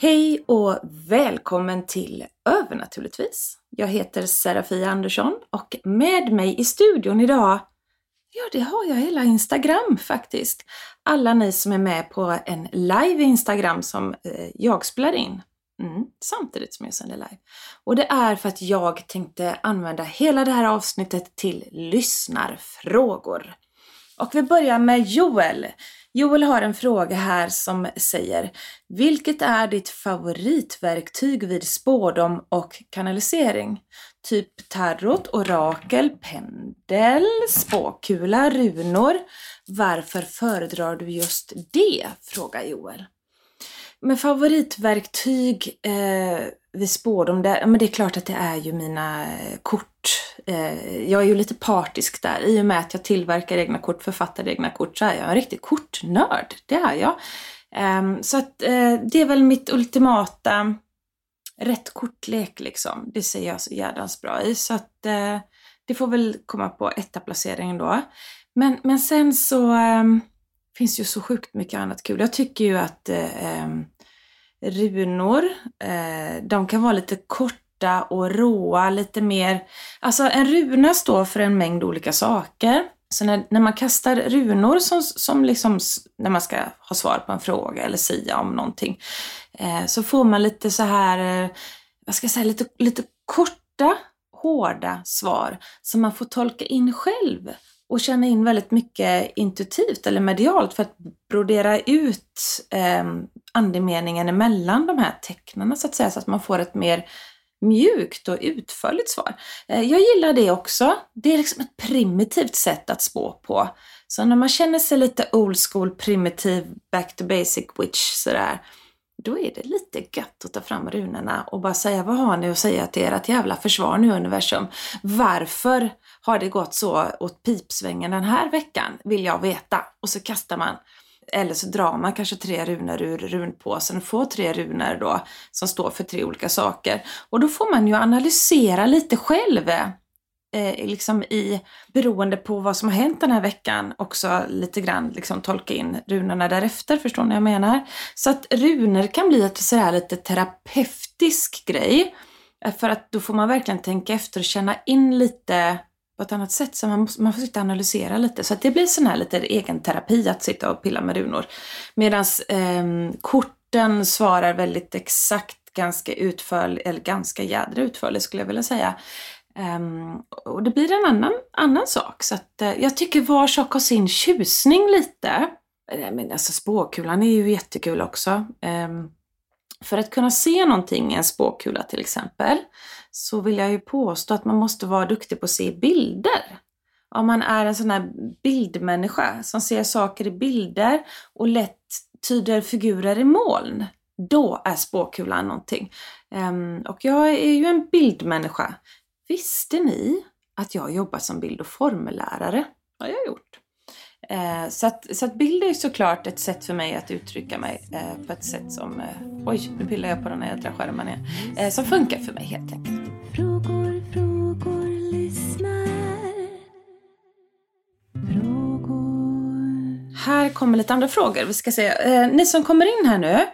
Hej och välkommen till Övernaturligtvis. Jag heter Serafia Andersson och med mig i studion idag, ja det har jag hela Instagram faktiskt. Alla ni som är med på en live Instagram som eh, jag spelar in. Mm, samtidigt som jag sänder live. Och det är för att jag tänkte använda hela det här avsnittet till lyssnarfrågor. Och vi börjar med Joel. Joel har en fråga här som säger Vilket är ditt favoritverktyg vid spårdom och kanalisering? Typ tarot, orakel, pendel, spåkula, runor. Varför föredrar du just det? frågar Joel. Men favoritverktyg eh, vid spårdom, det, men det är klart att det är ju mina eh, kort. Eh, jag är ju lite partisk där. I och med att jag tillverkar egna kort, författar egna kort, så är jag en riktig kortnörd. Det är jag. Eh, så att eh, det är väl mitt ultimata rätt kortlek liksom. Det ser jag så jädrans bra i. Så att eh, det får väl komma på etta placeringen då. Men, men sen så ehm, finns ju så sjukt mycket annat kul. Jag tycker ju att eh, ehm, runor, eh, de kan vara lite kort korta och råa, lite mer... Alltså en runa står för en mängd olika saker. Så när, när man kastar runor som, som liksom, när man ska ha svar på en fråga eller säga om någonting, eh, så får man lite så här, eh, vad ska jag säga, lite, lite korta, hårda svar som man får tolka in själv och känna in väldigt mycket intuitivt eller medialt för att brodera ut eh, andemeningen emellan de här tecknarna så att säga, så att man får ett mer mjukt och utförligt svar. Eh, jag gillar det också. Det är liksom ett primitivt sätt att spå på. Så när man känner sig lite old school, primitiv, back to basic witch sådär, då är det lite gött att ta fram runorna och bara säga vad har ni att säga till ert jävla försvar nu universum? Varför har det gått så åt pipsvängen den här veckan? Vill jag veta. Och så kastar man eller så drar man kanske tre runor ur runpåsen och får tre runor då som står för tre olika saker. Och då får man ju analysera lite själv. Eh, liksom i, beroende på vad som har hänt den här veckan, också lite grann liksom tolka in runorna därefter, förstår ni vad jag menar? Så att runor kan bli ett sådär lite terapeutisk grej. Eh, för att då får man verkligen tänka efter och känna in lite på ett annat sätt. Så man, måste, man får sitta och analysera lite. Så att det blir sån här lite egen terapi att sitta och pilla med runor. Medan eh, korten svarar väldigt exakt, ganska utförligt, eller ganska jädra utförligt skulle jag vilja säga. Um, och det blir en annan, annan sak. Så att, uh, jag tycker var sak har sin tjusning lite. Eh, men alltså spåkulan är ju jättekul också. Um, för att kunna se någonting i en spåkula till exempel så vill jag ju påstå att man måste vara duktig på att se bilder. Om man är en sån här bildmänniska som ser saker i bilder och lätt tyder figurer i moln, då är spåkulan någonting. Um, och jag är ju en bildmänniska. Visste ni att jag jobbar som bild och formlärare? har jag gjort. Eh, så, att, så att bild är såklart ett sätt för mig att uttrycka mig eh, på ett sätt som, eh, oj nu pillar jag på den här jädra skärmen igen, eh, som funkar för mig helt enkelt. Frågor, frågor, lyssnar. Frågor. Här kommer lite andra frågor. Vi ska se. Eh, ni som kommer in här nu,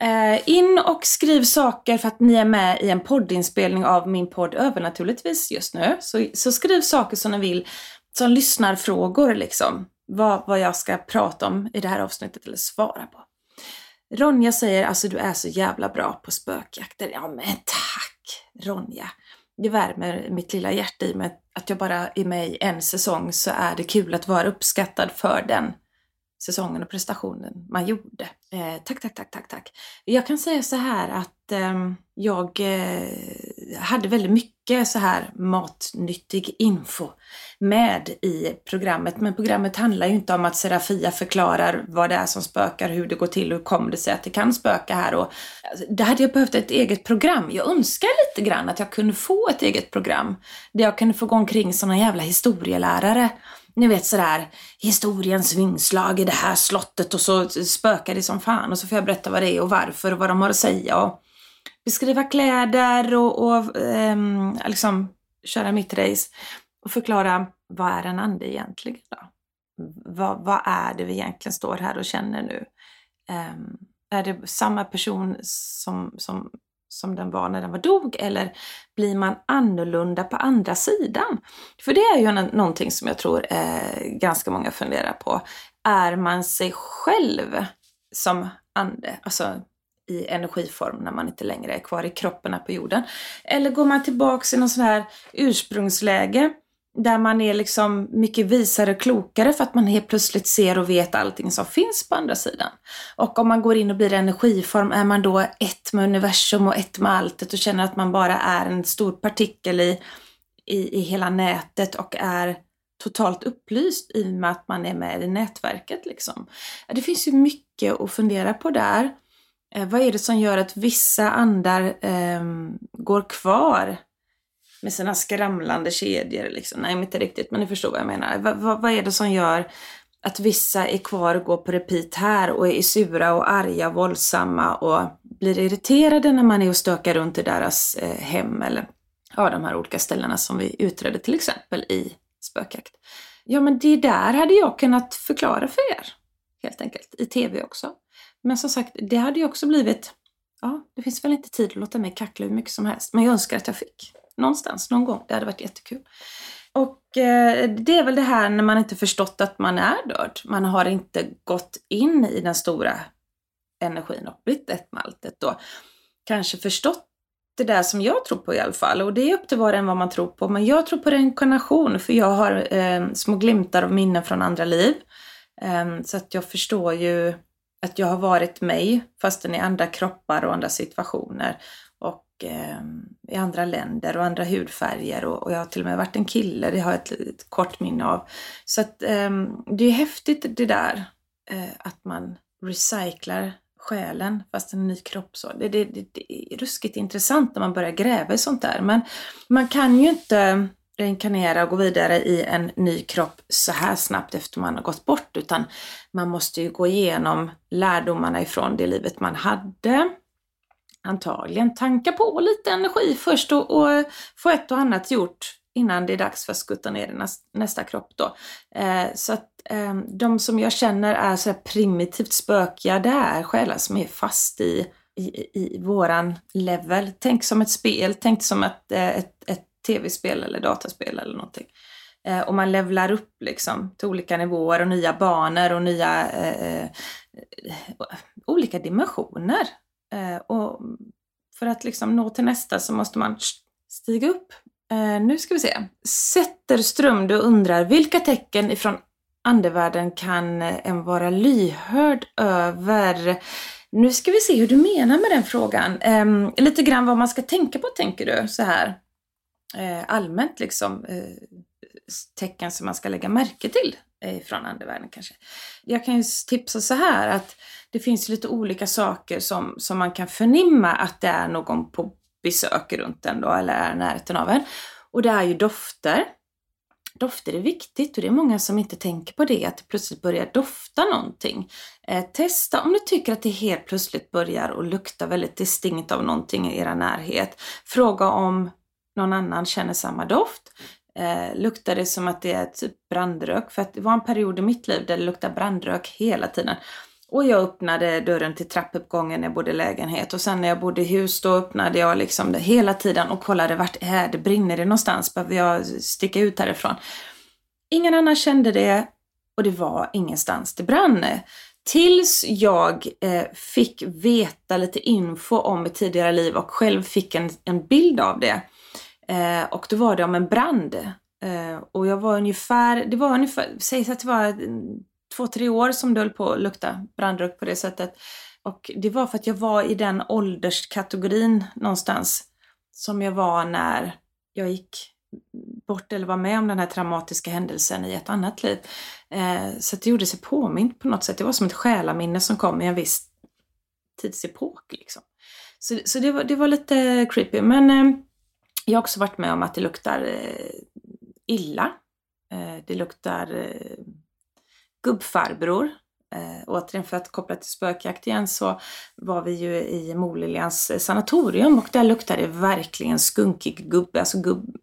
eh, in och skriv saker för att ni är med i en poddinspelning av min podd Övernaturligtvis just nu. Så, så skriv saker som ni vill, som lyssnarfrågor liksom vad, vad jag ska prata om i det här avsnittet eller svara på. Ronja säger alltså du är så jävla bra på spökjakter. Ja men tack Ronja. Det värmer mitt lilla hjärta i mig att jag bara är med i en säsong så är det kul att vara uppskattad för den säsongen och prestationen man gjorde. Eh, tack, tack, tack, tack, tack. Jag kan säga så här att eh, jag eh, hade väldigt mycket så här matnyttig info med i programmet. Men programmet handlar ju inte om att Serafia förklarar vad det är som spökar, hur det går till, hur kommer det sig att det kan spöka här och alltså, det hade jag behövt ett eget program. Jag önskar lite grann att jag kunde få ett eget program där jag kunde få gå omkring som en jävla historielärare ni vet sådär, historiens vingslag i det här slottet och så spökar det som fan och så får jag berätta vad det är och varför och vad de har att säga och beskriva kläder och, och um, liksom köra mitt race och förklara vad är en ande egentligen då? Vad, vad är det vi egentligen står här och känner nu? Um, är det samma person som, som som den var när den var dog eller blir man annorlunda på andra sidan? För det är ju någonting som jag tror eh, ganska många funderar på. Är man sig själv som ande, alltså i energiform när man inte längre är kvar i kroppen här på jorden? Eller går man tillbaks i någon sån här ursprungsläge där man är liksom mycket visare och klokare för att man helt plötsligt ser och vet allting som finns på andra sidan. Och om man går in och blir energiform, är man då ett med universum och ett med alltet och känner att man bara är en stor partikel i, i, i hela nätet och är totalt upplyst i och med att man är med i nätverket. Liksom. Det finns ju mycket att fundera på där. Eh, vad är det som gör att vissa andar eh, går kvar med sina skramlande kedjor. Liksom. Nej, inte riktigt, men ni förstår vad jag menar. Va, va, vad är det som gör att vissa är kvar och går på repeat här och är sura och arga, och våldsamma och blir irriterade när man är och stökar runt i deras eh, hem eller ja, de här olika ställena som vi utredde till exempel i spökjakt. Ja, men det där hade jag kunnat förklara för er, helt enkelt, i tv också. Men som sagt, det hade ju också blivit, ja, det finns väl inte tid att låta mig kackla hur mycket som helst, men jag önskar att jag fick någonstans, någon gång. Det hade varit jättekul. Och eh, det är väl det här när man inte förstått att man är död. Man har inte gått in i den stora energin och blivit ett med alltet då. Kanske förstått det där som jag tror på i alla fall. Och det är upp till var och en vad man tror på. Men jag tror på reinkarnation för jag har eh, små glimtar av minnen från andra liv. Eh, så att jag förstår ju att jag har varit mig fastän i andra kroppar och andra situationer eh, i andra länder och andra hudfärger och, och, jag har till och med varit en kille, det har jag ett, ett kort minne av. Så att eh, det är häftigt det där eh, att man recyclar själen fast en ny kropp så. Det, det, det, det, är ruskigt intressant när man börjar gräva i sånt där. Men man kan ju inte reinkarnera och gå vidare i en ny kropp så här snabbt efter man har gått bort utan man måste ju gå igenom lärdomarna ifrån det livet man hade antagligen tanka på lite energi först och, och få ett och annat gjort innan det är dags för att skutta ner i nästa, kropp då. Eh, så att eh, de som jag känner är så primitivt spökiga, det är själar som är fast i, i, i våran level. Tänk som ett spel, tänk som ett, eh, ett, ett tv-spel eller dataspel eller någonting. Eh, och man levlar upp liksom till olika nivåer och nya banor och nya eh, eh olika dimensioner. Eh, och för att liksom nå till nästa så måste man stiga upp. Eh, nu ska vi se. Zetterström, du undrar vilka tecken ifrån andevärlden kan eh, en vara lyhörd över? Nu ska vi se hur du menar med den frågan. Eh, lite grann vad man ska tänka på tänker du så här Eh, allmänt liksom eh, tecken som man ska lägga märke till eh, från andevärlden kanske. Jag kan ju tipsa så här att det finns lite olika saker som, som man kan förnimma att det är någon på besök runt en då, eller är i närheten av en. Och det är ju dofter. Dofter är viktigt och det är många som inte tänker på det, att det plötsligt börjar dofta någonting. Eh, testa om du tycker att det helt plötsligt börjar att lukta väldigt distinkt av någonting i era närhet. Fråga om någon annan känner samma doft. Eh, luktar det som att det är typ brandrök? För att det var en period i mitt liv där det luktade brandrök hela tiden. Och jag öppnade dörren till trappuppgången när jag bodde i lägenhet och sen när jag bodde i hus då öppnade jag liksom det hela tiden och kollade vart är det, brinner det någonstans, behöver jag sticka ut härifrån? Ingen annan kände det och det var ingenstans det brann. Tills jag eh, fick veta lite info om mitt tidigare liv och själv fick en, en bild av det. Eh, och då var det om en brand. Eh, och jag var ungefär, det var ungefär, sägs att det var två, tre år som det höll på att lukta brandrök på det sättet. Och det var för att jag var i den ålderskategorin någonstans som jag var när jag gick bort eller var med om den här traumatiska händelsen i ett annat liv. Eh, så det gjorde sig påmint på något sätt. Det var som ett själaminne som kom i en viss tidsepok. Liksom. Så, så det, var, det var lite creepy. Men eh, jag har också varit med om att det luktar eh, illa. Eh, det luktar eh, gubbfarbror. Eh, återigen för att koppla till spökjakt igen så var vi ju i Moliljans eh, sanatorium och där luktade det verkligen skunkig gubbe, alltså gubb,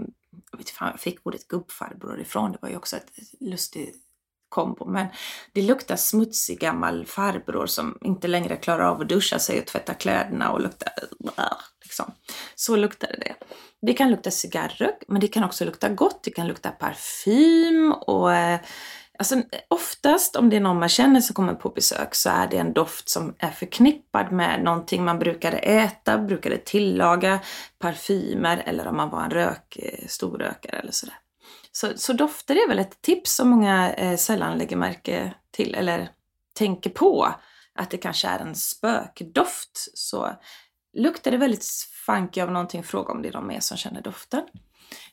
jag vet inte jag fick ordet gubbfarbror ifrån, det var ju också ett lustigt kombo. Men det luktar smutsig gammal farbror som inte längre klarar av att duscha sig och tvätta kläderna och luktar... Äh, liksom. Så luktade det. Det kan lukta cigarrök, men det kan också lukta gott. Det kan lukta parfym och eh, Alltså oftast om det är någon man känner som kommer på besök så är det en doft som är förknippad med någonting man brukade äta, brukade tillaga, parfymer eller om man var en rök, eh, storrökare eller sådär. Så, så dofter är väl ett tips som många eh, sällan lägger märke till eller tänker på att det kanske är en spökdoft. Så luktar det väldigt funky av någonting, fråga om det är någon mer som känner doften.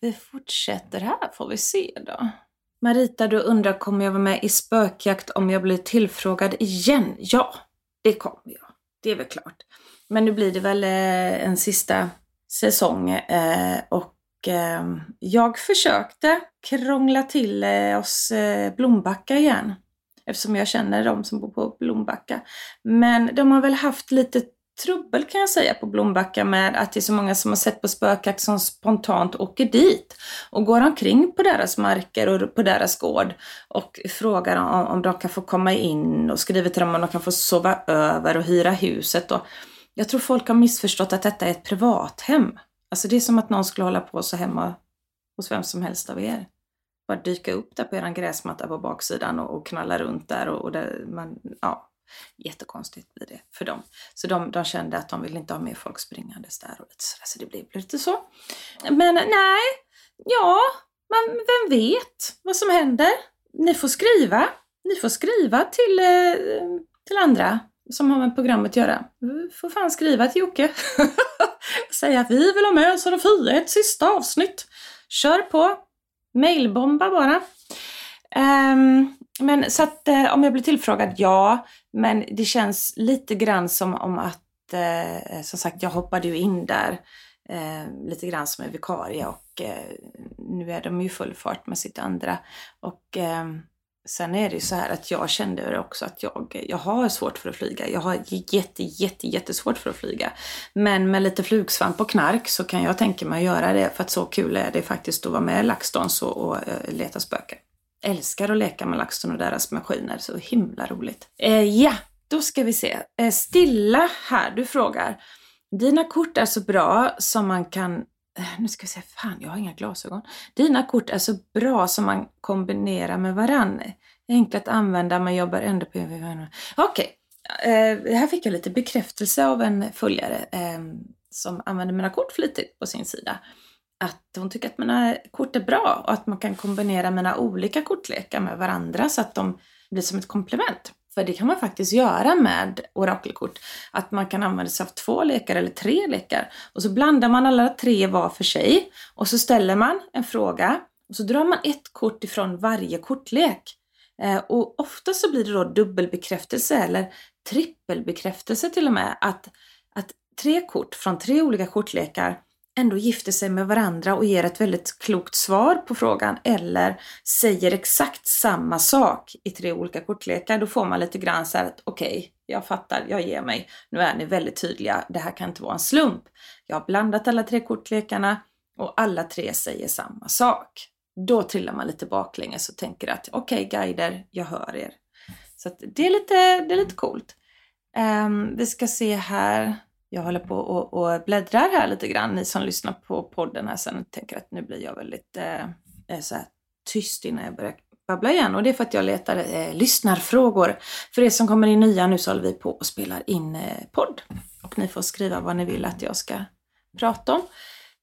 Vi fortsätter här får vi se då. Marita, du undrar kommer jag vara med i spökjakt om jag blir tillfrågad igen? Ja, det kommer jag. Det är väl klart. Men nu blir det väl eh, en sista säsong eh, och Ehm, jag försökte krångla till eh, oss eh, Blombacka igen. Eftersom jag känner de som bor på Blombacka. Men de har väl haft lite trubbel kan jag säga på Blombacka med att det är så många som har sett på spökjakt som spontant åker dit och går omkring på deras marker och på deras gård och frågar om, om de kan få komma in och skriver till dem om de kan få sova över och hyra huset. Och jag tror folk har missförstått att detta är ett privathem. Alltså det är som att någon skulle hålla på så hemma hos vem som helst av er. Bara dyka upp där på er gräsmatta på baksidan och, och knalla runt där och, och där man, ja, Jättekonstigt blir det för dem. Så de, de kände att de ville inte ha mer folk springandes där och lite sådär, så det blev lite så. Men nej, ja, man, vem vet vad som händer? Ni får skriva. Ni får skriva till, eh, till andra som har med programmet att göra. Vi får fan skriva till Jocke. Säga att vi vill ha med Sofia ett sista avsnitt. Kör på. Mailbomba bara. Um, men så att eh, om jag blir tillfrågad, ja. Men det känns lite grann som om att, eh, som sagt, jag hoppade ju in där eh, lite grann som en vikarie och eh, nu är de ju full fart med sitt andra. Och eh, sen är det ju så här att jag kände också att jag, jag har svårt för att flyga. Jag har jätte, jätte, jättesvårt för att flyga. Men med lite flugsvamp och knark så kan jag tänka mig att göra det för att så kul är det faktiskt att vara med i LaxTons och, och eh, leta spöken älskar att leka med LaxTon och deras maskiner. Så himla roligt. Eh, ja, då ska vi se. Eh, Stilla här, du frågar. Dina kort är så bra som man kan Eh, nu ska vi se, fan jag har inga glasögon. Dina kort är så bra som man kombinerar med varann. Enkla att använda, men jobbar ändå på... Okej, okay. eh, här fick jag lite bekräftelse av en följare eh, som använder mina kort flitigt på sin sida att hon tycker att mina kort är bra och att man kan kombinera mina olika kortlekar med varandra så att de blir som ett komplement. För det kan man faktiskt göra med orakelkort. Att man kan använda sig av två lekar eller tre lekar. Och så blandar man alla tre var för sig. Och så ställer man en fråga. Och så drar man ett kort ifrån varje kortlek. Eh, och ofta så blir det då dubbelbekräftelse eller trippelbekräftelse till och med. Att, att tre kort från tre olika kortlekar ändå gifter sig med varandra och ger ett väldigt klokt svar på frågan eller säger exakt samma sak i tre olika kortlekar, då får man lite grann så här att okej, okay, jag fattar, jag ger mig. Nu är ni väldigt tydliga, det här kan inte vara en slump. Jag har blandat alla tre kortlekarna och alla tre säger samma sak. Då trillar man lite baklänges och tänker att okej okay, guider, jag hör er. Så det, är lite, det är lite coolt. Um, vi ska se här jag håller på och, och bläddrar här lite grann. Ni som lyssnar på podden här sen tänker att nu blir jag väldigt eh, eh, så här tyst innan jag börjar babbla igen och det är för att jag letar eh, lyssnarfrågor. För er som kommer in nya nu så håller vi på och spelar in eh, podd. Och ni får skriva vad ni vill att jag ska prata om.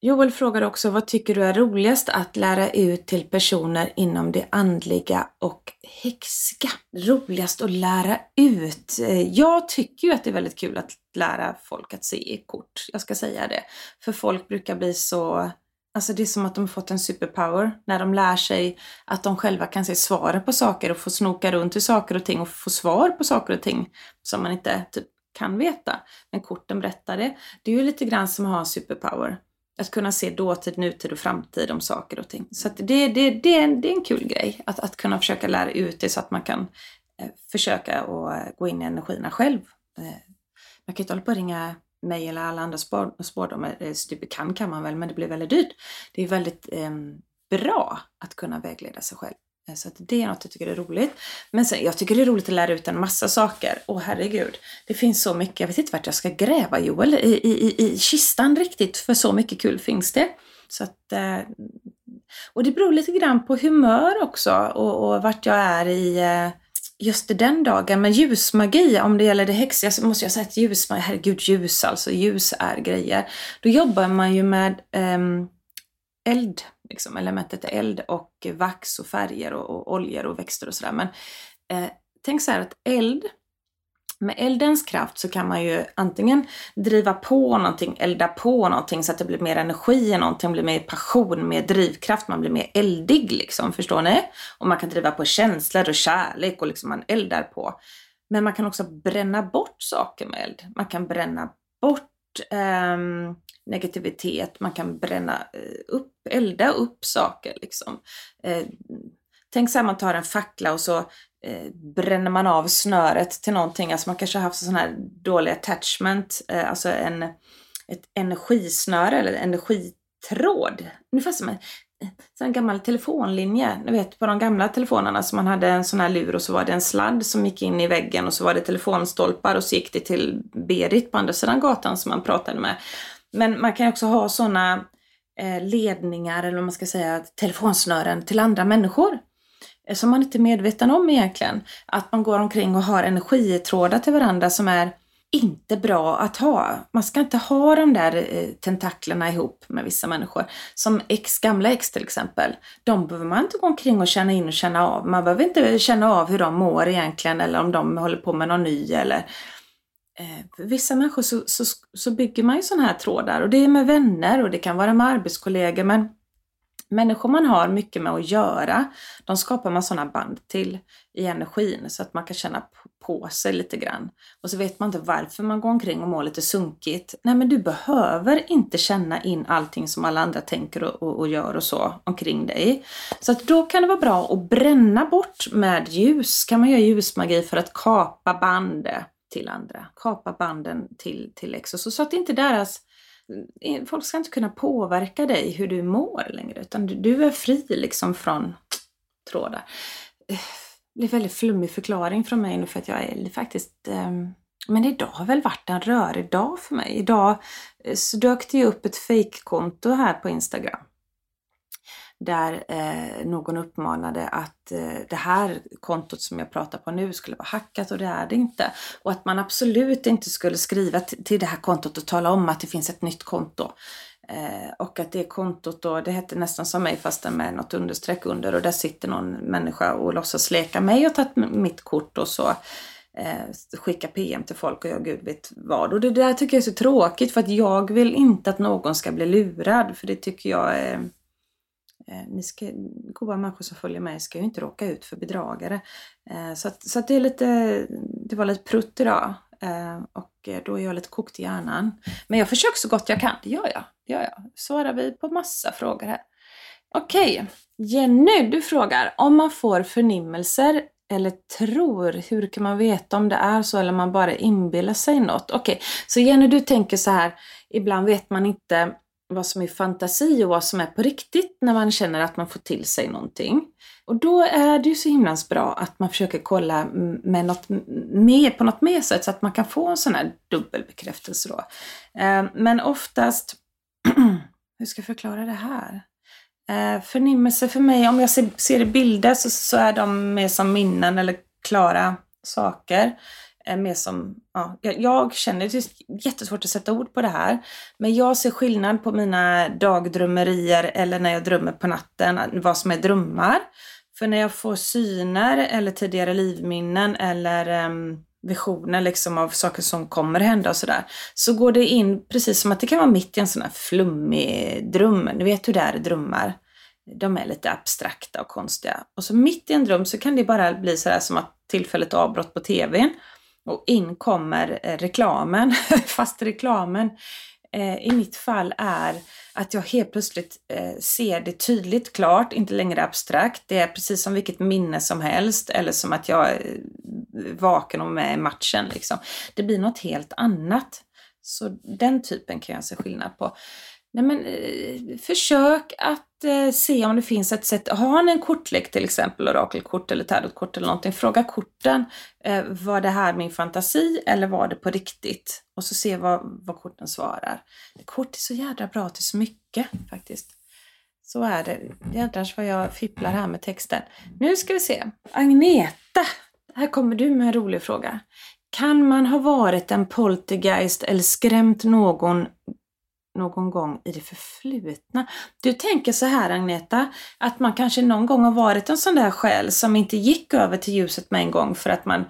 Joel frågar också, vad tycker du är roligast att lära ut till personer inom det andliga och häxiga? Roligast att lära ut? Eh, jag tycker ju att det är väldigt kul att lära folk att se i kort. Jag ska säga det. För folk brukar bli så Alltså det är som att de har fått en superpower när de lär sig att de själva kan se svaret på saker och få snoka runt i saker och ting och få svar på saker och ting som man inte typ kan veta. Men korten berättar det. Det är ju lite grann som att ha en superpower. Att kunna se dåtid, nutid och framtid om saker och ting. Så det, det, det, det, är en, det är en kul grej att, att kunna försöka lära ut det så att man kan eh, försöka och eh, gå in i energierna själv. Eh, man kan ju inte hålla på att ringa mig eller alla andra spårdomar. Eh, Stup kan kan man väl, men det blir väldigt dyrt. Det är väldigt eh, bra att kunna vägleda sig själv. Eh, så att det är något jag tycker är roligt. Men sen, jag tycker det är roligt att lära ut en massa saker. Åh herregud, det finns så mycket. Jag vet inte vart jag ska gräva Joel, i, i, i kistan riktigt, för så mycket kul finns det. Så att, eh, och det beror lite grann på humör också och, och vart jag är i eh, just den dagen. Men ljusmagi, om det gäller det häxiga så måste jag säga att ljusmagi, herregud ljus alltså, ljus är grejer. Då jobbar man ju med um, eld, liksom, elementet eld och vax och färger och, och oljor och växter och sådär. Men eh, tänk så här att eld, med eldens kraft så kan man ju antingen driva på någonting, elda på någonting så att det blir mer energi i någonting, blir mer passion, mer drivkraft, man blir mer eldig liksom, förstår ni? Och man kan driva på känslor och kärlek och liksom man eldar på. Men man kan också bränna bort saker med eld. Man kan bränna bort eh, negativitet, man kan bränna eh, upp, elda upp saker liksom. Eh, tänk så här, man tar en fackla och så eh, bränner man av snöret till någonting, alltså man kanske har haft en sån här dålig attachment, eh, alltså en, ett energisnöre eller energitråd. Ungefär som en, eh, en gammal telefonlinje, ni vet på de gamla telefonerna som man hade en sån här lur och så var det en sladd som gick in i väggen och så var det telefonstolpar och så gick det till Berit på andra sidan gatan som man pratade med. Men man kan också ha såna Eh, ledningar, eller vad man ska säga, telefonsnören till andra människor. Eh, som man inte är medveten om egentligen. Att man går omkring och har energitrådar till varandra som är inte bra att ha. Man ska inte ha de där eh, tentaklerna ihop med vissa människor. Som ex, gamla ex till exempel. De behöver man inte gå omkring och känna in och känna av. Man behöver inte känna av hur de mår egentligen eller om de håller på med någon ny eller eh, för vissa människor så, så, så bygger man ju sådana här trådar och det är med vänner och det kan vara med arbetskollegor men människor man har mycket med att göra, de skapar man sådana band till i energin så att man kan känna på sig lite grann. Och så vet man inte varför man går omkring och mår lite sunkigt. Nej men du behöver inte känna in allting som alla andra tänker och, och, och gör och så omkring dig. Så att då kan det vara bra att bränna bort med ljus. Kan man göra ljusmagi för att kapa band till andra. Kapa banden till, till Exos. Så att inte deras eh, folk ska inte kunna påverka dig hur du mår längre utan du, du är fri liksom från trådar. Eh, det blir väldigt flummig förklaring från mig nu för att jag är faktiskt um, men idag har väl varit en rörig dag för mig. Idag eh, så dök det ju upp ett fejkkonto här på Instagram där eh, någon uppmanade att eh, det här kontot som jag pratar på nu skulle vara hackat och det är det inte. Och att man absolut inte skulle skriva till det här kontot och tala om att det finns ett nytt konto. Eh, och att det kontot då, det hette nästan som mig fast med något understreck under och där sitter någon människa och låtsas leka mig och tagit mitt kort och så eh, skicka PM till folk och jag gud vet vad. Och det där tycker jag är så tråkigt för att jag vill inte att någon ska bli lurad för det tycker jag är Eh, Eh, ni ska, goda människor som följer mig ska ju inte råka ut för bedragare. Eh, så att, så att det är lite, det var lite prutt idag eh, och eh, då är jag lite kokt i hjärnan. Men jag försöker så gott jag kan, det gör jag. Det gör jag. Svarar vi på massa frågor här. Okej, okay. Jenny du frågar om man får förnimmelser eller tror, hur kan man veta om det är så eller om man bara inbillar sig något? Okej, okay. så Jenny du tänker så här, ibland vet man inte vad som är fantasi och vad som är på riktigt när man känner att man får till sig någonting. Och då är det ju så himlans bra att man försöker kolla med något mer, på något mer sätt så att man kan få en sån här dubbelbekräftelse då. Eh, men oftast, hur ska jag förklara det här? Eh, förnimmelse för mig, om jag ser, ser i bilder så, så är de mer som minnen eller klara saker. Eh, Mer som, ja, jag, jag känner det är jättesvårt att sätta ord på det här. Men jag ser skillnad på mina dagdrömmerier eller när jag drömmer på natten, vad som är drömmar. För när jag får syner eller tidigare livminnen eller um, visioner liksom av saker som kommer hända och sådär. Så går det in precis som att det kan vara mitt i en sån här flummig dröm. Ni vet hur det är drömmar. De är lite abstrakta och konstiga. Och så mitt i en dröm så kan det bara bli sådär som att tillfället avbrott på tvn. Och in kommer eh, reklamen, fast reklamen eh, i mitt fall är att jag helt plötsligt eh, ser det tydligt, klart, inte längre abstrakt. Det är precis som vilket minne som helst eller som att jag är vaken och med i matchen. Liksom. Det blir något helt annat. Så den typen kan jag se skillnad på. Nej, men, eh, försök att eh, se om det finns ett sätt. Har ni en kortlek till exempel, orakelkort eller tarotkort eller någonting, fråga korten. Eh, var det här min fantasi eller var det på riktigt? Och så se vad, vad korten svarar. Kort är så jädra bra till så mycket faktiskt. Så är det. Jädrars vad jag fipplar här med texten. Nu ska vi se. Agneta, här kommer du med en rolig fråga. Kan man ha varit en poltergeist eller skrämt någon någon gång i det förflutna. Du tänker så här Agneta, att man kanske någon gång har varit en sån där själ som inte gick över till ljuset med en gång för att man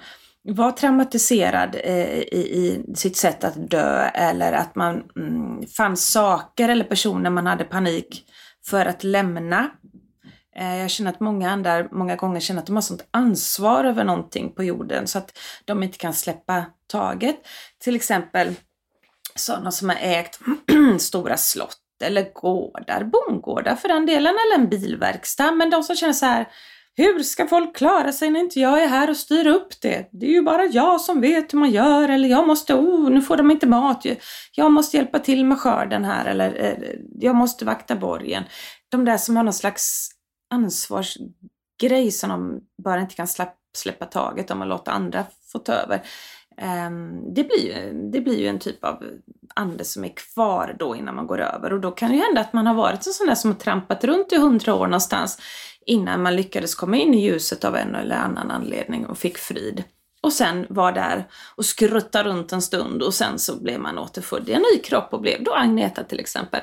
var traumatiserad eh, i, i, sitt sätt att dö eller att man mm, fann saker eller personer man hade panik för att lämna. Eh, jag känner att många andra många gånger känner att de har sånt ansvar över någonting på jorden så att de inte kan släppa taget. Till exempel sådana som har ägt stora slott eller gårdar, bondgårdar för den delen, eller en bilverkstad. Men de som känner så här, hur ska folk klara sig när inte jag är här och styr upp det? Det är ju bara jag som vet hur man gör eller jag måste, oh, nu får de inte mat. Jag måste hjälpa till med skörden här eller eh, jag måste vakta borgen. De där som har någon slags ansvarsgrej som de bara inte kan släppa, släppa taget om och låta andra få ta över. Ehm, det blir, ju, det blir ju en typ av ande som är kvar då innan man går över och då kan det ju hända att man har varit en sån där som har trampat runt i hundra år någonstans innan man lyckades komma in i ljuset av en eller annan anledning och fick frid. Och sen var där och skrutta runt en stund och sen så blev man återfödd i en ny kropp och blev då Agneta till exempel.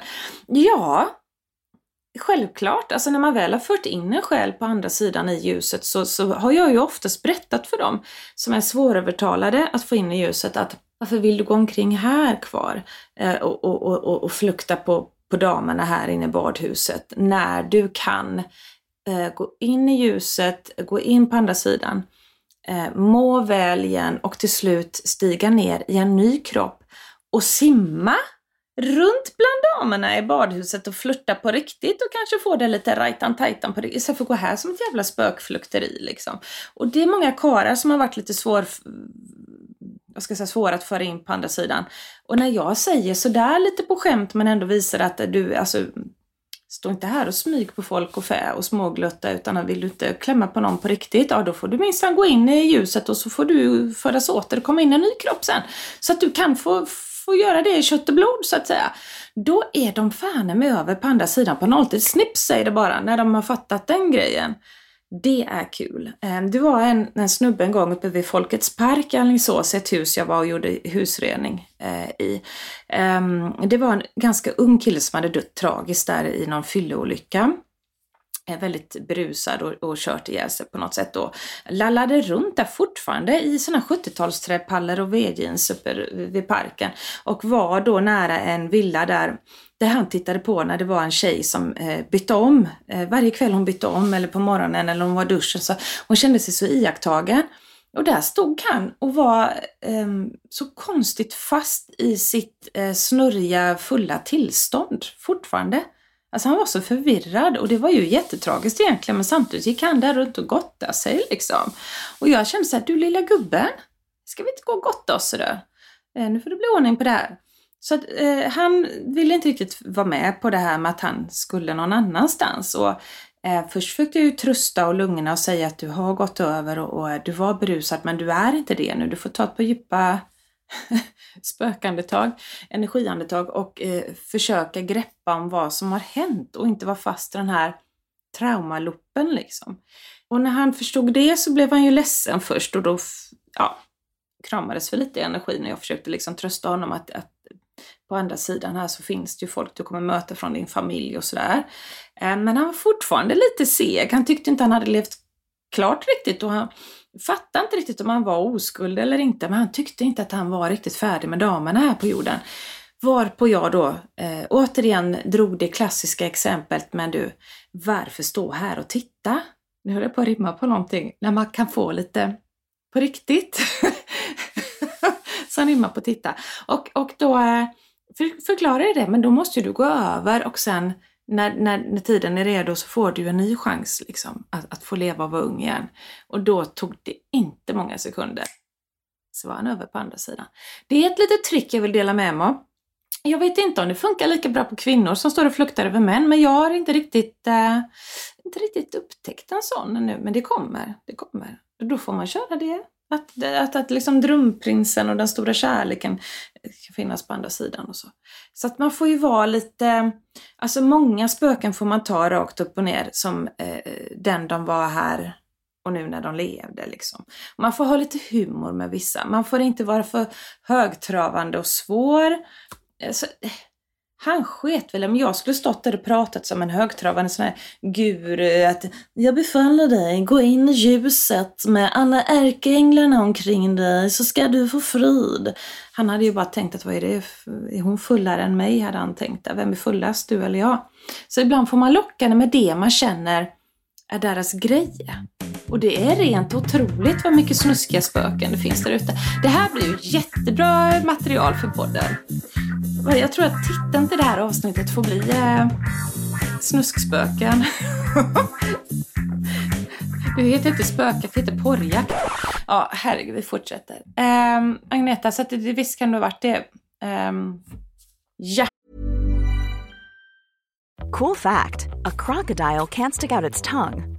Ja, Självklart, alltså när man väl har fört in en själ på andra sidan i ljuset så, så har jag ju oftast berättat för dem som är svårövertalade att få in i ljuset att varför vill du gå omkring här kvar eh, och, och, och, och flukta på, på damerna här inne i badhuset när du kan eh, gå in i ljuset, gå in på andra sidan, eh, må väl igen och till slut stiga ner i en ny kropp och simma runt bland damerna i badhuset och flirta på riktigt och kanske få det lite rajtan tajtan på det istället för att gå här som ett jävla spökflukteri liksom. Och det är många karar som har varit lite svår, vad ska jag säga, svåra att föra in på andra sidan. Och när jag säger sådär lite på skämt men ändå visar att du, alltså Stå inte här och smyg på folk och fä och småglutta utan vill du inte klämma på någon på riktigt, ja då får du minsann gå in i ljuset och så får du föras åter och komma in i en ny kropp sen. Så att du kan få får göra det i kött och blod så att säga. Då är de fan med över på andra sidan på nolltid. Snips säger det bara när de har fattat den grejen. Det är kul. Ehm, det var en, en snubbe en gång uppe vid Folkets park i Alingsås, ett hus jag var och gjorde husrening eh, i. Ehm, det var en ganska ung kille som hade dött tragiskt där i någon fylleolycka Eh, väldigt brusad och, och kört ihjäl sig på något sätt då. Lallade runt där fortfarande i såna 70-talsträpallar och vedjeans uppe vid parken och var då nära en villa där där han tittade på när det var en tjej som eh, bytte om. Eh, varje kväll hon bytte om eller på morgonen eller hon var i duschen så hon kände sig så iakttagen. Och där stod han och var eh, så konstigt fast i sitt eh, snurriga fulla tillstånd fortfarande. Alltså han var så förvirrad och det var ju jättetragiskt egentligen men samtidigt gick han där runt och gottade sig liksom. Och jag kände såhär, du lilla gubben, ska vi inte gå och gotta oss sådär? Eh, nu får det bli ordning på det här. Så att, eh, han ville inte riktigt vara med på det här med att han skulle någon annanstans. Och, eh, först försökte jag ju trösta och lugna och säga att du har gått över och, och du var berusad men du är inte det nu. Du får ta ett par djupa spökandetag, energiandetag och eh, försöka greppa om vad som har hänt och inte vara fast i den här traumaloppen liksom. Och när han förstod det så blev han ju ledsen först och då ja, kramades för lite energi när jag försökte liksom trösta honom att, att på andra sidan här så finns det ju folk du kommer möta från din familj och sådär. Eh, men han var fortfarande lite seg. Han tyckte inte han hade levt klart riktigt och han fattade inte riktigt om han var oskuld eller inte. Men han tyckte inte att han var riktigt färdig med damerna här på jorden. Varpå jag då eh, återigen drog det klassiska exemplet, men du, varför stå här och titta? Nu höll jag på att rimma på någonting, när man kan få lite på riktigt. Så han rimmar på titta. Och, och då eh, för, förklarar jag det, men då måste du gå över och sen när, när, när tiden är redo så får du en ny chans liksom, att, att få leva och vara ung igen. Och då tog det inte många sekunder. Så var han över på andra sidan. Det är ett litet trick jag vill dela med mig av. Jag vet inte om det funkar lika bra på kvinnor som står och fluktar över män, men jag har inte riktigt, eh, inte riktigt upptäckt en sån nu. Men det kommer, det kommer. Då får man köra det. Att, att, att liksom drömprinsen och den stora kärleken kan finnas på andra sidan och så. Så att man får ju vara lite, alltså många spöken får man ta rakt upp och ner som eh, den de var här och nu när de levde liksom. Man får ha lite humor med vissa. Man får inte vara för högtravande och svår. Alltså, han sket väl om jag skulle stått där och pratat som en högtravande sån här guru att jag befaller dig, gå in i ljuset med alla ärkeänglarna omkring dig så ska du få frid. Han hade ju bara tänkt att vad är det, är hon fullare än mig hade han tänkt. Vem är fullast, du eller jag? Så ibland får man locka med det man känner är deras grej. Och det är rent otroligt vad mycket snuskiga spöken det finns där ute. Det här blir ju jättebra material för podden. Jag tror att titeln till det här avsnittet får bli eh, Snuskspöken. Du heter inte spöka, det heter porrjakt. Ja, herregud, vi fortsätter. Um, Agneta, så att det, visst kan det ha varit det. Um, ja. Cool fact a crocodile can't stick out its tongue.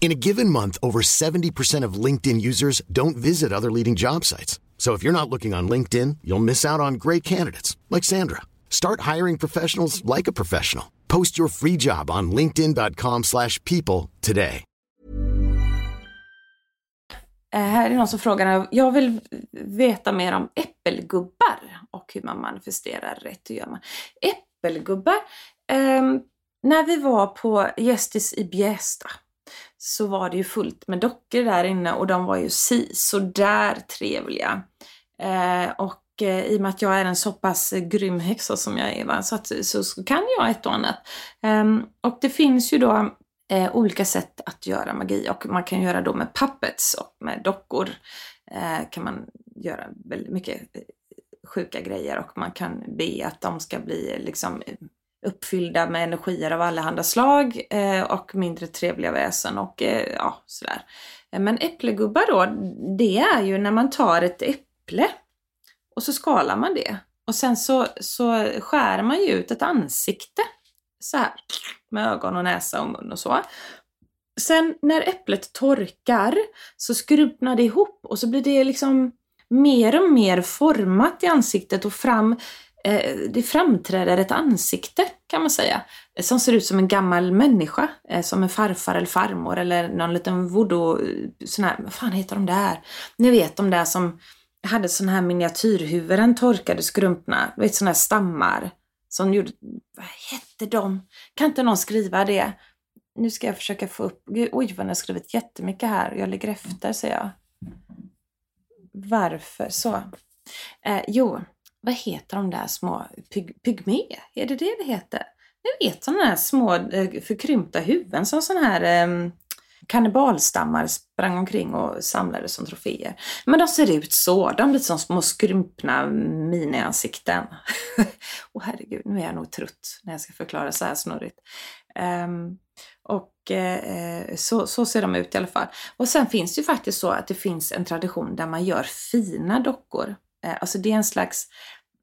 In a given month, over 70% of LinkedIn users don't visit other leading job sites. So if you're not looking on LinkedIn, you'll miss out on great candidates like Sandra. Start hiring professionals like a professional. Post your free job on linkedin.com/people today. Uh, här är någon som frågar, jag vill veta mer om äppelgubbar och hur man manifesterar rätt. Hur gör man? Äppelgubbar? um, när vi var på Gästis i Bjästa så var det ju fullt med dockor där inne och de var ju si sådär trevliga. Eh, och eh, i och med att jag är en så pass grym häxa som jag är, va, så, att, så, så kan jag ett och annat. Eh, och det finns ju då eh, olika sätt att göra magi och man kan göra då med puppets och med dockor. Eh, kan man göra väldigt mycket eh, sjuka grejer och man kan be att de ska bli liksom uppfyllda med energier av allehanda slag eh, och mindre trevliga väsen och eh, ja, sådär. Eh, men äpplegubbar då, det är ju när man tar ett äpple och så skalar man det. Och sen så, så skär man ju ut ett ansikte så här med ögon och näsa och mun och så. Sen när äpplet torkar så skrumpnar det ihop och så blir det liksom mer och mer format i ansiktet och fram Eh, det framträder ett ansikte kan man säga, som ser ut som en gammal människa, eh, som en farfar eller farmor eller någon liten voodoo, eh, sån här, vad fan heter de där? Ni vet de där som hade såna här miniatyrhuvuden, torkade skrumpna, du vet såna här stammar som gjorde, vad hette de? Kan inte någon skriva det? Nu ska jag försöka få upp, oj vad ni har skrivit jättemycket här, jag ligger efter säger jag. Varför så? Eh, jo, vad heter de där små pyg, pygmé? Är det det det heter? Ni vet sådana här små eh, förkrympta huvuden som sådana här, eh, kannibalstammar sprang omkring och samlade som troféer. Men de ser ut så, de blir som små skrympna miniansikten. Åh oh, herregud, nu är jag nog trött när jag ska förklara så här snurrigt. Um, och eh, så, så ser de ut i alla fall. Och sen finns det ju faktiskt så att det finns en tradition där man gör fina dockor. Eh, alltså det är en slags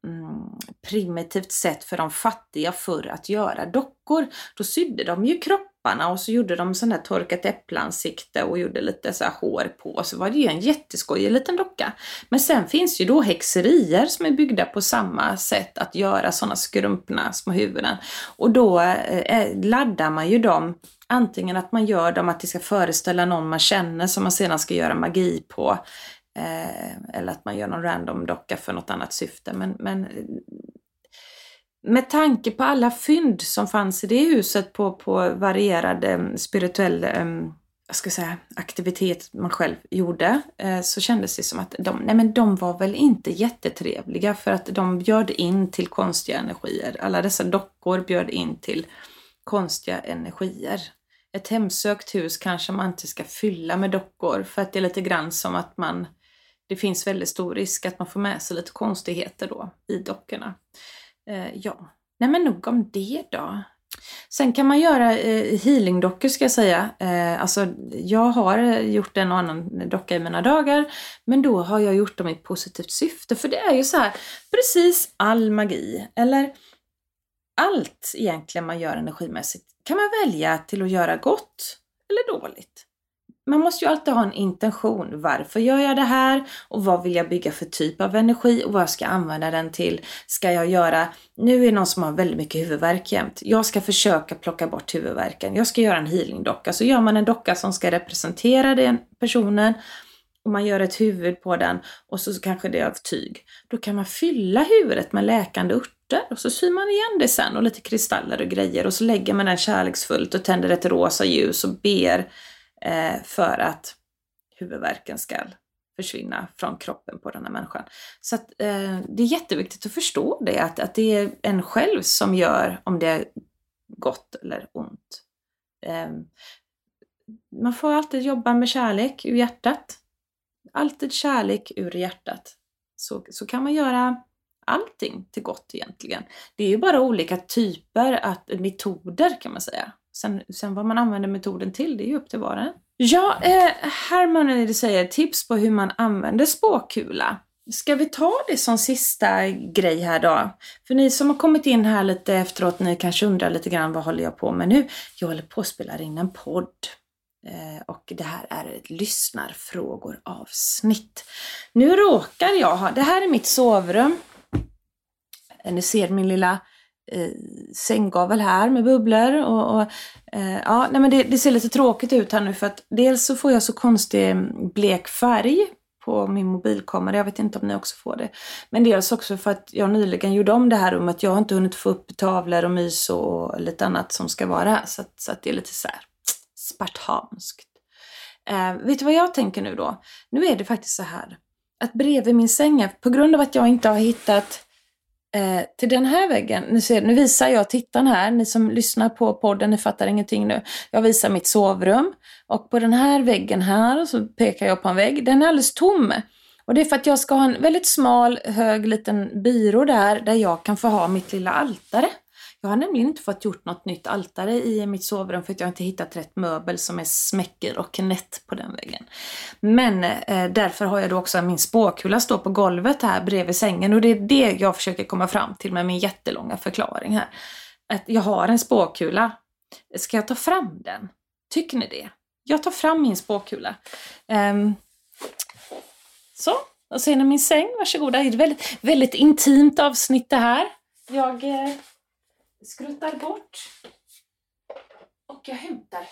mm, primitivt sätt för de fattiga förr att göra dockor. Då sydde de ju kropparna och så gjorde de sån där torkat äppelansikte och gjorde lite så här hår på. Så var det ju en jätteskojig liten docka. Men sen finns ju då häxerier som är byggda på samma sätt att göra sådana skrumpna små huvuden. Och då eh, eh, laddar man ju dem Antingen att man gör dem att det ska föreställa någon man känner som man sedan ska göra magi på. Eh, eller att man gör någon random docka för något annat syfte. Men, men med tanke på alla fynd som fanns i det huset på, på varierad eh, spirituell eh, jag ska säga, aktivitet man själv gjorde eh, så kändes det som att de, nej men de var väl inte jättetrevliga för att de bjöd in till konstiga energier. Alla dessa dockor bjöd in till konstiga energier. Ett hemsökt hus kanske man inte ska fylla med dockor för att det är lite grann som att man det finns väldigt stor risk att man får med sig lite konstigheter då i dockorna. Eh, ja, nej men nog om det då. Sen kan man göra eh, healingdockor ska jag säga. Eh, alltså jag har gjort en och annan docka i mina dagar men då har jag gjort dem i positivt syfte för det är ju så här precis all magi eller allt egentligen man gör energimässigt kan man välja till att göra gott eller dåligt. Man måste ju alltid ha en intention. Varför gör jag det här? Och vad vill jag bygga för typ av energi? Och vad ska jag använda den till? Ska jag göra... Nu är det någon som har väldigt mycket huvudvärk jämt. Jag ska försöka plocka bort huvudvärken. Jag ska göra en healingdocka. Så gör man en docka som ska representera den personen och man gör ett huvud på den och så kanske det är av tyg. Då kan man fylla huvudet med läkande örter och så syr man igen det sen och lite kristaller och grejer och så lägger man den kärleksfullt och tänder ett rosa ljus och ber eh, för att huvudvärken ska försvinna från kroppen på den här människan. Så att, eh, det är jätteviktigt att förstå det, att, att det är en själv som gör om det är gott eller ont. Eh, man får alltid jobba med kärlek ur hjärtat alltid kärlek ur hjärtat. Så, så kan man göra allting till gott egentligen. Det är ju bara olika typer, att, metoder kan man säga. Sen, sen vad man använder metoden till, det är ju upp till var och en. Ja, eh, Herman säger tips på hur man använder spåkula. Ska vi ta det som sista grej här då? För ni som har kommit in här lite efteråt, ni kanske undrar lite grann vad håller jag på med nu? Jag håller på att spela in en podd. Eh, och det här är ett lyssnarfrågor avsnitt. Nu råkar jag ha, det här är mitt sovrum. Eh, ni ser min lilla eh, sänggavel här med bubblor och, och eh, ja, nej men det, det, ser lite tråkigt ut här nu för att dels så får jag så konstig eh, blek färg på min mobilkamera. Jag vet inte om ni också får det. Men dels också för att jag nyligen gjorde om det här rummet. Jag har inte hunnit få upp tavlor och mys och lite annat som ska vara här. Så, att, så att det är lite så här spartanskt. Eh, vet du vad jag tänker nu då? Nu är det faktiskt så här att bredvid min säng, på grund av att jag inte har hittat eh, till den här väggen, nu, ser, nu visar jag tittaren här, ni som lyssnar på podden, ni fattar ingenting nu. Jag visar mitt sovrum och på den här väggen här så pekar jag på en vägg, den är alldeles tom. Och det är för att jag ska ha en väldigt smal, hög liten byrå där, där jag kan få ha mitt lilla altare. Jag har nämligen inte fått gjort något nytt altare i mitt sovrum för att jag inte hittat rätt möbel som är smäcker och nätt på den väggen. Men eh, därför har jag då också min spåkula stå på golvet här bredvid sängen och det är det jag försöker komma fram till med min jättelånga förklaring här. Att jag har en spåkula. Ska jag ta fram den? Tycker ni det? Jag tar fram min spåkula. Um, så, och ser ni min säng, varsågoda. Det är ett väldigt, väldigt intimt avsnitt det här. Jag eh, skruttar bort. Och jag hämtar.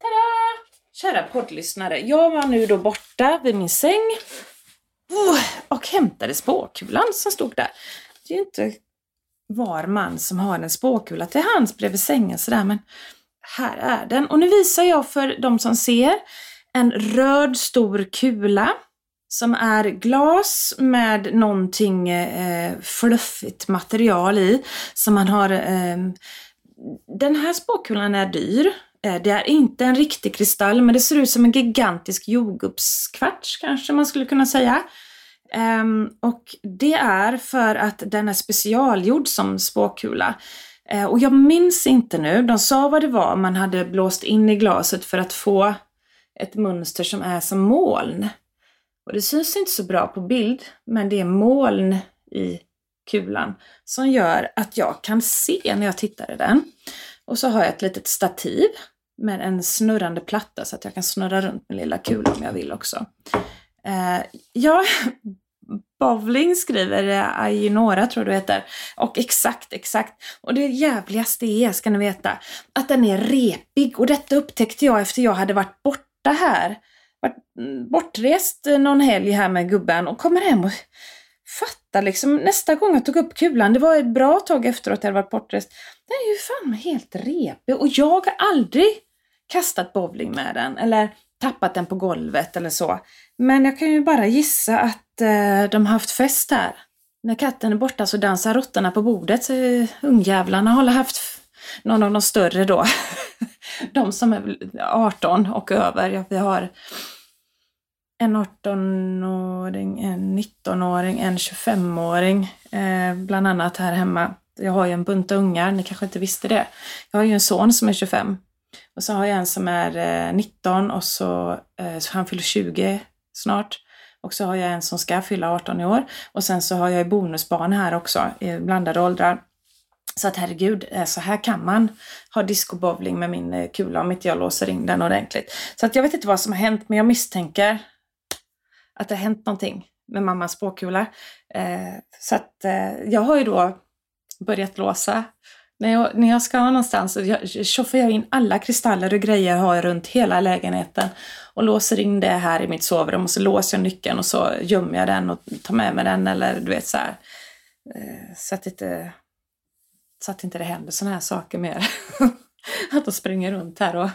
Tada! Kära poddlyssnare, jag var nu då borta vid min säng oh, och hämtade spåkulan som stod där. Det är ju inte var man som har en spåkula till hands bredvid sängen sådär men här är den. Och nu visar jag för de som ser en röd stor kula som är glas med någonting eh, fluffigt material i som man har eh, den här spåkulan är dyr. Eh, det är inte en riktig kristall, men det ser ut som en gigantisk jordgubbskvarts kanske man skulle kunna säga. Um, och det är för att den är specialgjord som spåkula. Uh, och jag minns inte nu, de sa vad det var man hade blåst in i glaset för att få ett mönster som är som moln. Och det syns inte så bra på bild, men det är moln i kulan som gör att jag kan se när jag tittar i den. Och så har jag ett litet stativ med en snurrande platta så att jag kan snurra runt min lilla kula om jag vill också. Eh, ja, Bowling skriver eh, tror du heter. Och exakt, exakt. Och det jävligaste är, ska ni veta, att den är repig. Och detta upptäckte jag efter jag hade varit borta här. Varit mm, bortrest någon helg här med gubben och kommer hem och fattar liksom nästa gång jag tog upp kulan, det var ett bra tag efteråt jag hade varit bortrest. Den är ju fan helt repig och jag har aldrig kastat bowling med den eller tappat den på golvet eller så. Men jag kan ju bara gissa att eh, de har haft fest här. När katten är borta så dansar råttorna på bordet. Så ungjävlarna har haft någon av de större då. de som är 18 och över. Ja, vi har en 18-åring, en 19-åring, en 25-åring. Eh, bland annat här hemma. Jag har ju en bunt ungar, ni kanske inte visste det. Jag har ju en son som är 25 och så har jag en som är eh, 19 och så, eh, så han fyller 20 snart. Och så har jag en som ska fylla 18 i år. Och sen så har jag bonusbarn här också i blandade åldrar. Så att herregud, eh, så här kan man ha discobowling med min eh, kula om inte jag låser in den ordentligt. Så att jag vet inte vad som har hänt, men jag misstänker att det har hänt någonting med mammas spåkula. Eh, så att jag har ju då börjat låsa när jag, när jag ska någonstans så tjoffar jag in alla kristaller och grejer jag har runt hela lägenheten och låser in det här i mitt sovrum och så låser jag nyckeln och så gömmer jag den och tar med mig den eller du vet så här. Eh, så att inte, så att inte det händer sådana här saker mer. att de springer runt här och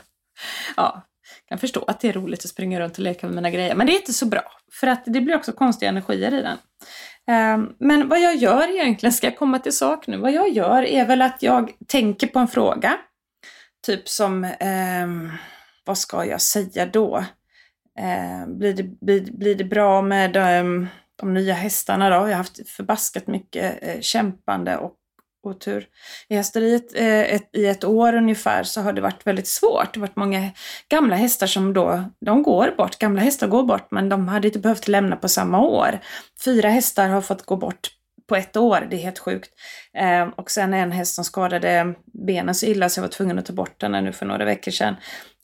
ja, kan förstå att det är roligt att springa runt och leka med mina grejer. Men det är inte så bra för att det blir också konstiga energier i den. Ehm, men vad jag gör egentligen, ska jag komma till sak nu, vad jag gör är väl att jag tänker på en fråga. Typ som, eh, vad ska jag säga då? Eh, blir, det, blir, blir det bra med eh, de nya hästarna då? Jag har haft förbaskat mycket eh, kämpande och otur. I hästeriet eh, ett, i ett år ungefär så har det varit väldigt svårt. Det har varit många gamla hästar som då, de går bort. Gamla hästar går bort men de hade inte behövt lämna på samma år. Fyra hästar har fått gå bort på ett år, det är helt sjukt. Eh, och sen en häst som skadade benen så illa så jag var tvungen att ta bort den nu för några veckor sedan.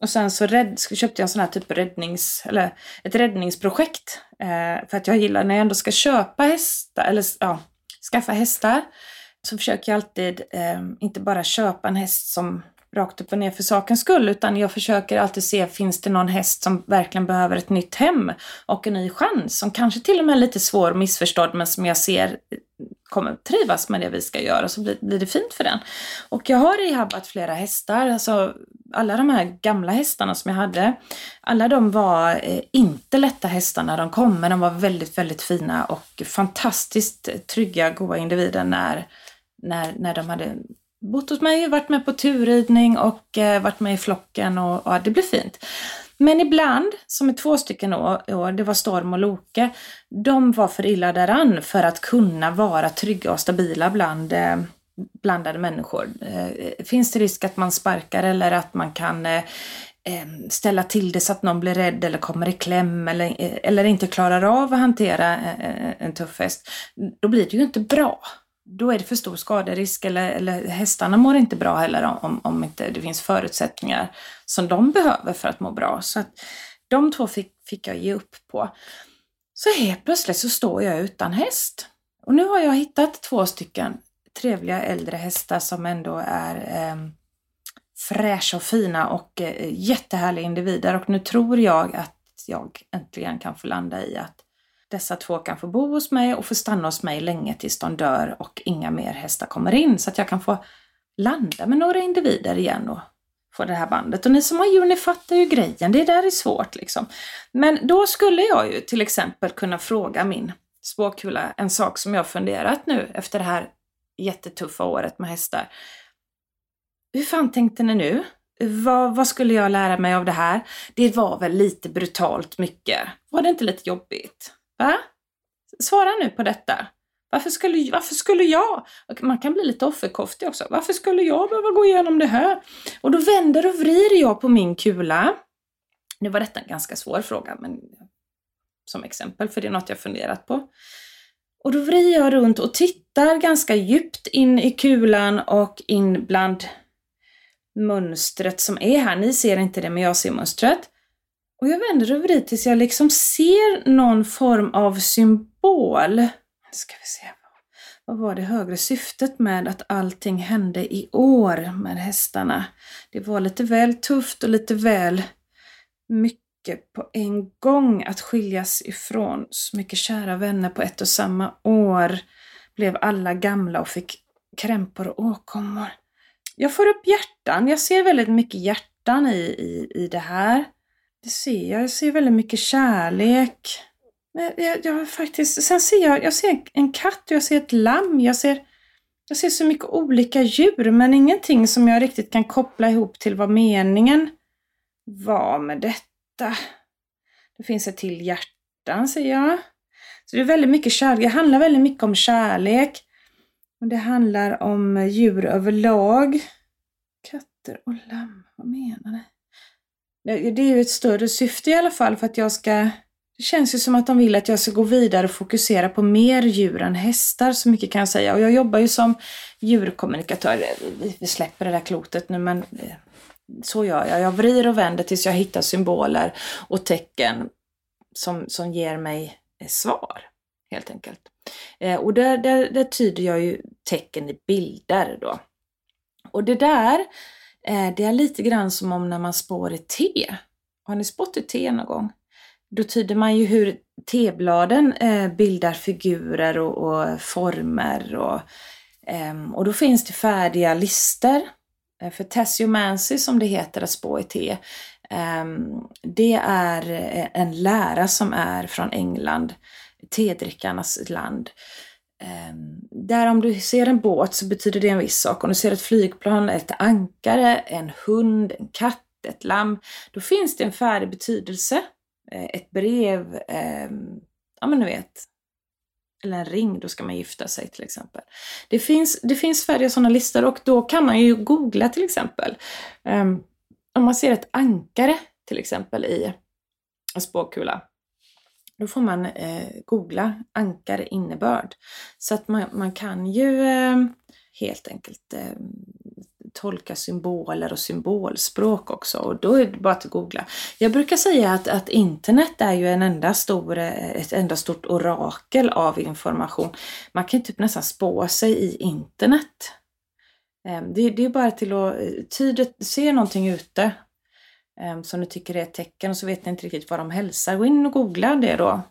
Och sen så rädd, köpte jag en sån här typ räddnings, eller ett räddningsprojekt. Eh, för att jag gillar när jag ändå ska köpa hästar, eller ja, skaffa hästar så försöker jag alltid eh, inte bara köpa en häst som rakt upp och ner för sakens skull, utan jag försöker alltid se, finns det någon häst som verkligen behöver ett nytt hem och en ny chans, som kanske till och med är lite svår och missförstådd, men som jag ser eh, kommer trivas med det vi ska göra, så blir, blir det fint för den. Och jag har rehabbat flera hästar, alltså alla de här gamla hästarna som jag hade, alla de var eh, inte lätta hästar när de kom, men de var väldigt, väldigt fina och fantastiskt trygga, goda individer när när, när de hade bott hos mig, varit med på turridning och eh, varit med i flocken och, och det blev fint. Men ibland, som är två stycken år, det var Storm och Loke, de var för illa däran för att kunna vara trygga och stabila bland eh, blandade människor. Eh, finns det risk att man sparkar eller att man kan eh, eh ställa till det så att någon blir rädd eller kommer i kläm eller, eh, eller inte klarar av att hantera eh, eh en tuff häst, då blir det ju inte bra då är det för stor skaderisk eller, eller hästarna mår inte bra heller om, om inte det finns förutsättningar som de behöver för att må bra. Så att de två fick, fick jag ge upp på. Så helt plötsligt så står jag utan häst. Och nu har jag hittat två stycken trevliga äldre hästar som ändå är eh, fräscha och fina och eh, jättehärliga individer. Och nu tror jag att jag äntligen kan få landa i att dessa två kan få bo hos mig och få stanna hos mig länge tills de dör och inga mer hästar kommer in så att jag kan få landa med några individer igen och få det här bandet. Och ni som har djur, ni fattar ju grejen. Det där är svårt liksom. Men då skulle jag ju till exempel kunna fråga min spåkula en sak som jag funderat nu efter det här jättetuffa året med hästar. Hur fan tänkte ni nu? vad, vad skulle jag lära mig av det här? Det var väl lite brutalt mycket. Var det inte lite jobbigt? Va? Svara nu på detta. Varför skulle, varför skulle jag? Man kan bli lite offerkoftig också. Varför skulle jag behöva gå igenom det här? Och då vänder och vrider jag på min kula. Nu var detta en ganska svår fråga, men som exempel, för det är något jag funderat på. Och då vrider jag runt och tittar ganska djupt in i kulan och in bland mönstret som är här. Ni ser inte det, men jag ser mönstret. Och jag vänder och vrider tills jag liksom ser någon form av symbol. Nu ska vi se. Vad var det högre syftet med att allting hände i år med hästarna? Det var lite väl tufft och lite väl mycket på en gång att skiljas ifrån så mycket kära vänner på ett och samma år. Blev alla gamla och fick krämpor och åkommor. Jag får upp hjärtan. Jag ser väldigt mycket hjärtan i, i, i det här. Det ser jag. Jag ser väldigt mycket kärlek. Men jag, jag faktiskt, sen ser jag, jag ser en katt och jag ser ett lamm. Jag ser, jag ser så mycket olika djur men ingenting som jag riktigt kan koppla ihop till vad meningen var med detta. Det finns ett till hjärtan ser jag. Så det är väldigt mycket kärlek. Det handlar väldigt mycket om kärlek. Och det handlar om djur överlag. Katter och lamm, vad menar ni? Det är ju ett större syfte i alla fall för att jag ska... Det känns ju som att de vill att jag ska gå vidare och fokusera på mer djur än hästar, så mycket kan jag säga. Och jag jobbar ju som djurkommunikatör. Vi släpper det där klotet nu men eh, så gör jag. Jag vrider och vänder tills jag hittar symboler och tecken som, som ger mig eh, svar, helt enkelt. Eh, och där, där, där tyder jag ju tecken i bilder då. Och det där, Eh, det är lite grann som om när man spår ett te. Har ni spått ett te någon gång? Då tyder man ju hur tebladen eh, bildar figurer och, och former och, ehm, och då finns det färdiga lister. Eh, för tessiomancy som det heter att spå i te, ehm, det är en lära som är från England tedrickarnas land. Ehm, där om du ser en båt så betyder det en viss sak. Om du ser ett flygplan, ett ankare, en hund, en katt, ett lamm, då finns det en färdig betydelse. Eh, ett brev, ehm, ja men du vet, eller en ring, då ska man gifta sig till exempel. Det finns, det finns färdiga sådana listor och då kan man ju googla till exempel. Ehm, om man ser ett ankare till exempel i en spåkula då får man eh, googla ankar innebörd. Så att man, man kan ju eh, helt enkelt eh, tolka symboler och symbolspråk också och då är det bara att googla. Jag brukar säga att, att internet är ju en enda stor, eh, ett enda stort orakel av information. Man kan typ nästan spå sig i internet. Ehm, det, det är bara till att eh, se någonting ute Ehm, som ni tycker är ett tecken och så vet ni inte riktigt vad de hälsar. Gå in och googla det då.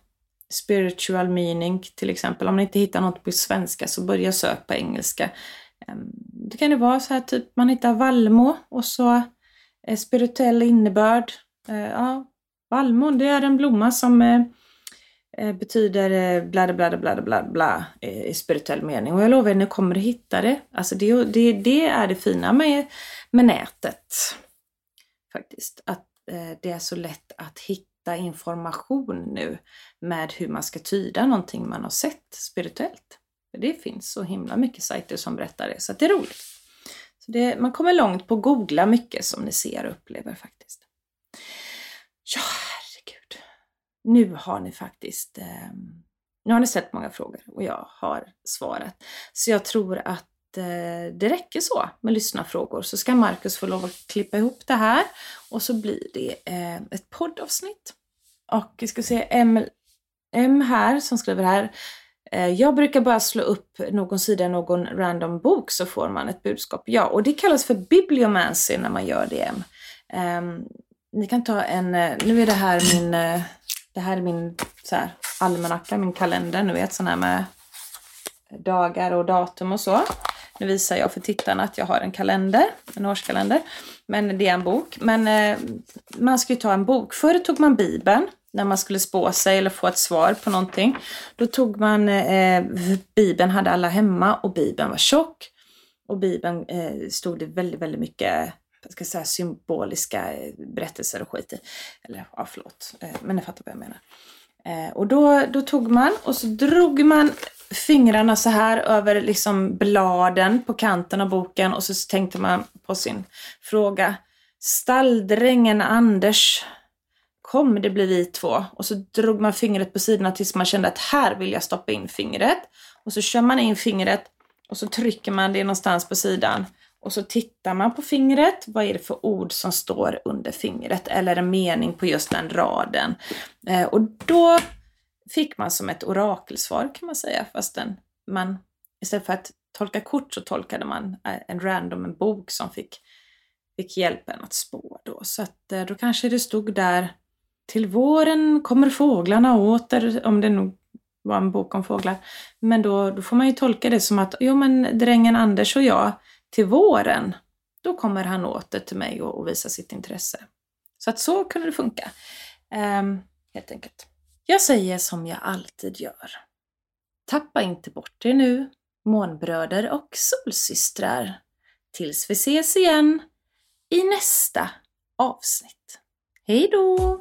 Spiritual meaning till exempel. Om ni inte hittar något på svenska så börja söka på engelska. Ehm, det kan ju vara så här typ man hittar vallmo och så spirituell innebörd. Ehm, ja, vallmon det är en blomma som eh, eh, betyder eh, bla bla bla bla bla i spirituell mening. Och jag lovar er, ni kommer att hitta det. Alltså det, det, det är det fina med, med nätet faktiskt. Att eh, det är så lätt att hitta information nu med hur man ska tyda någonting man har sett spirituellt. Det finns så himla mycket sajter som berättar det, så det är roligt. Så det, man kommer långt på att googla mycket som ni ser och upplever faktiskt. Ja, herregud. Nu har ni faktiskt eh, nu har ni sett många frågor och jag har svarat. Så jag tror att Eh, det räcker så med lyssnarfrågor så ska Marcus få lov att klippa ihop det här och så blir det eh, ett poddavsnitt. Och vi ska se M, M här som skriver här. Eh, Jag brukar bara slå upp någon sida i någon random bok så får man ett budskap. Ja, och det kallas för bibliomancy när man gör det. Um, ni kan ta en, eh, nu är det här min, det här är min så här, almanacka, min kalender, ni vet sån här med dagar och datum och så. Nu visar jag för tittarna att jag har en kalender, en årskalender. Men det är en bok. Men eh, man ska ju ta en bok. Förr tog man Bibeln när man skulle spå sig eller få ett svar på någonting. Då tog man, eh, Bibeln hade alla hemma och Bibeln var tjock. Och Bibeln eh, stod det väldigt, väldigt mycket jag ska säga, symboliska eh, berättelser och skit i. Eller ja, förlåt, eh, men ni fattar vad jag menar. Eh, och då, då tog man och så drog man fingrarna så här över liksom bladen på kanten av boken och så tänkte man på sin fråga. Stalldrängen Anders, kom det bli vi två? Och så drog man fingret på sidorna tills man kände att här vill jag stoppa in fingret. Och så kör man in fingret och så trycker man det någonstans på sidan. Och så tittar man på fingret. Vad är det för ord som står under fingret? Eller en mening på just den raden. Eh, och då fick man som ett orakelsvar kan man säga. Fastän man istället för att tolka kort så tolkade man eh, en random en bok som fick, fick hjälpen att spå då. Så att eh, då kanske det stod där till våren kommer fåglarna åter, om det nog var en bok om fåglar. Men då, då får man ju tolka det som att, jo men drängen Anders och jag, till våren, då kommer han åter till mig och, och visar sitt intresse. Så att så kunde det funka. Um, helt enkelt. Jag säger som jag alltid gör. Tappa inte bort er nu, månbröder och solsystrar. Tills vi ses igen i nästa avsnitt. Hej då!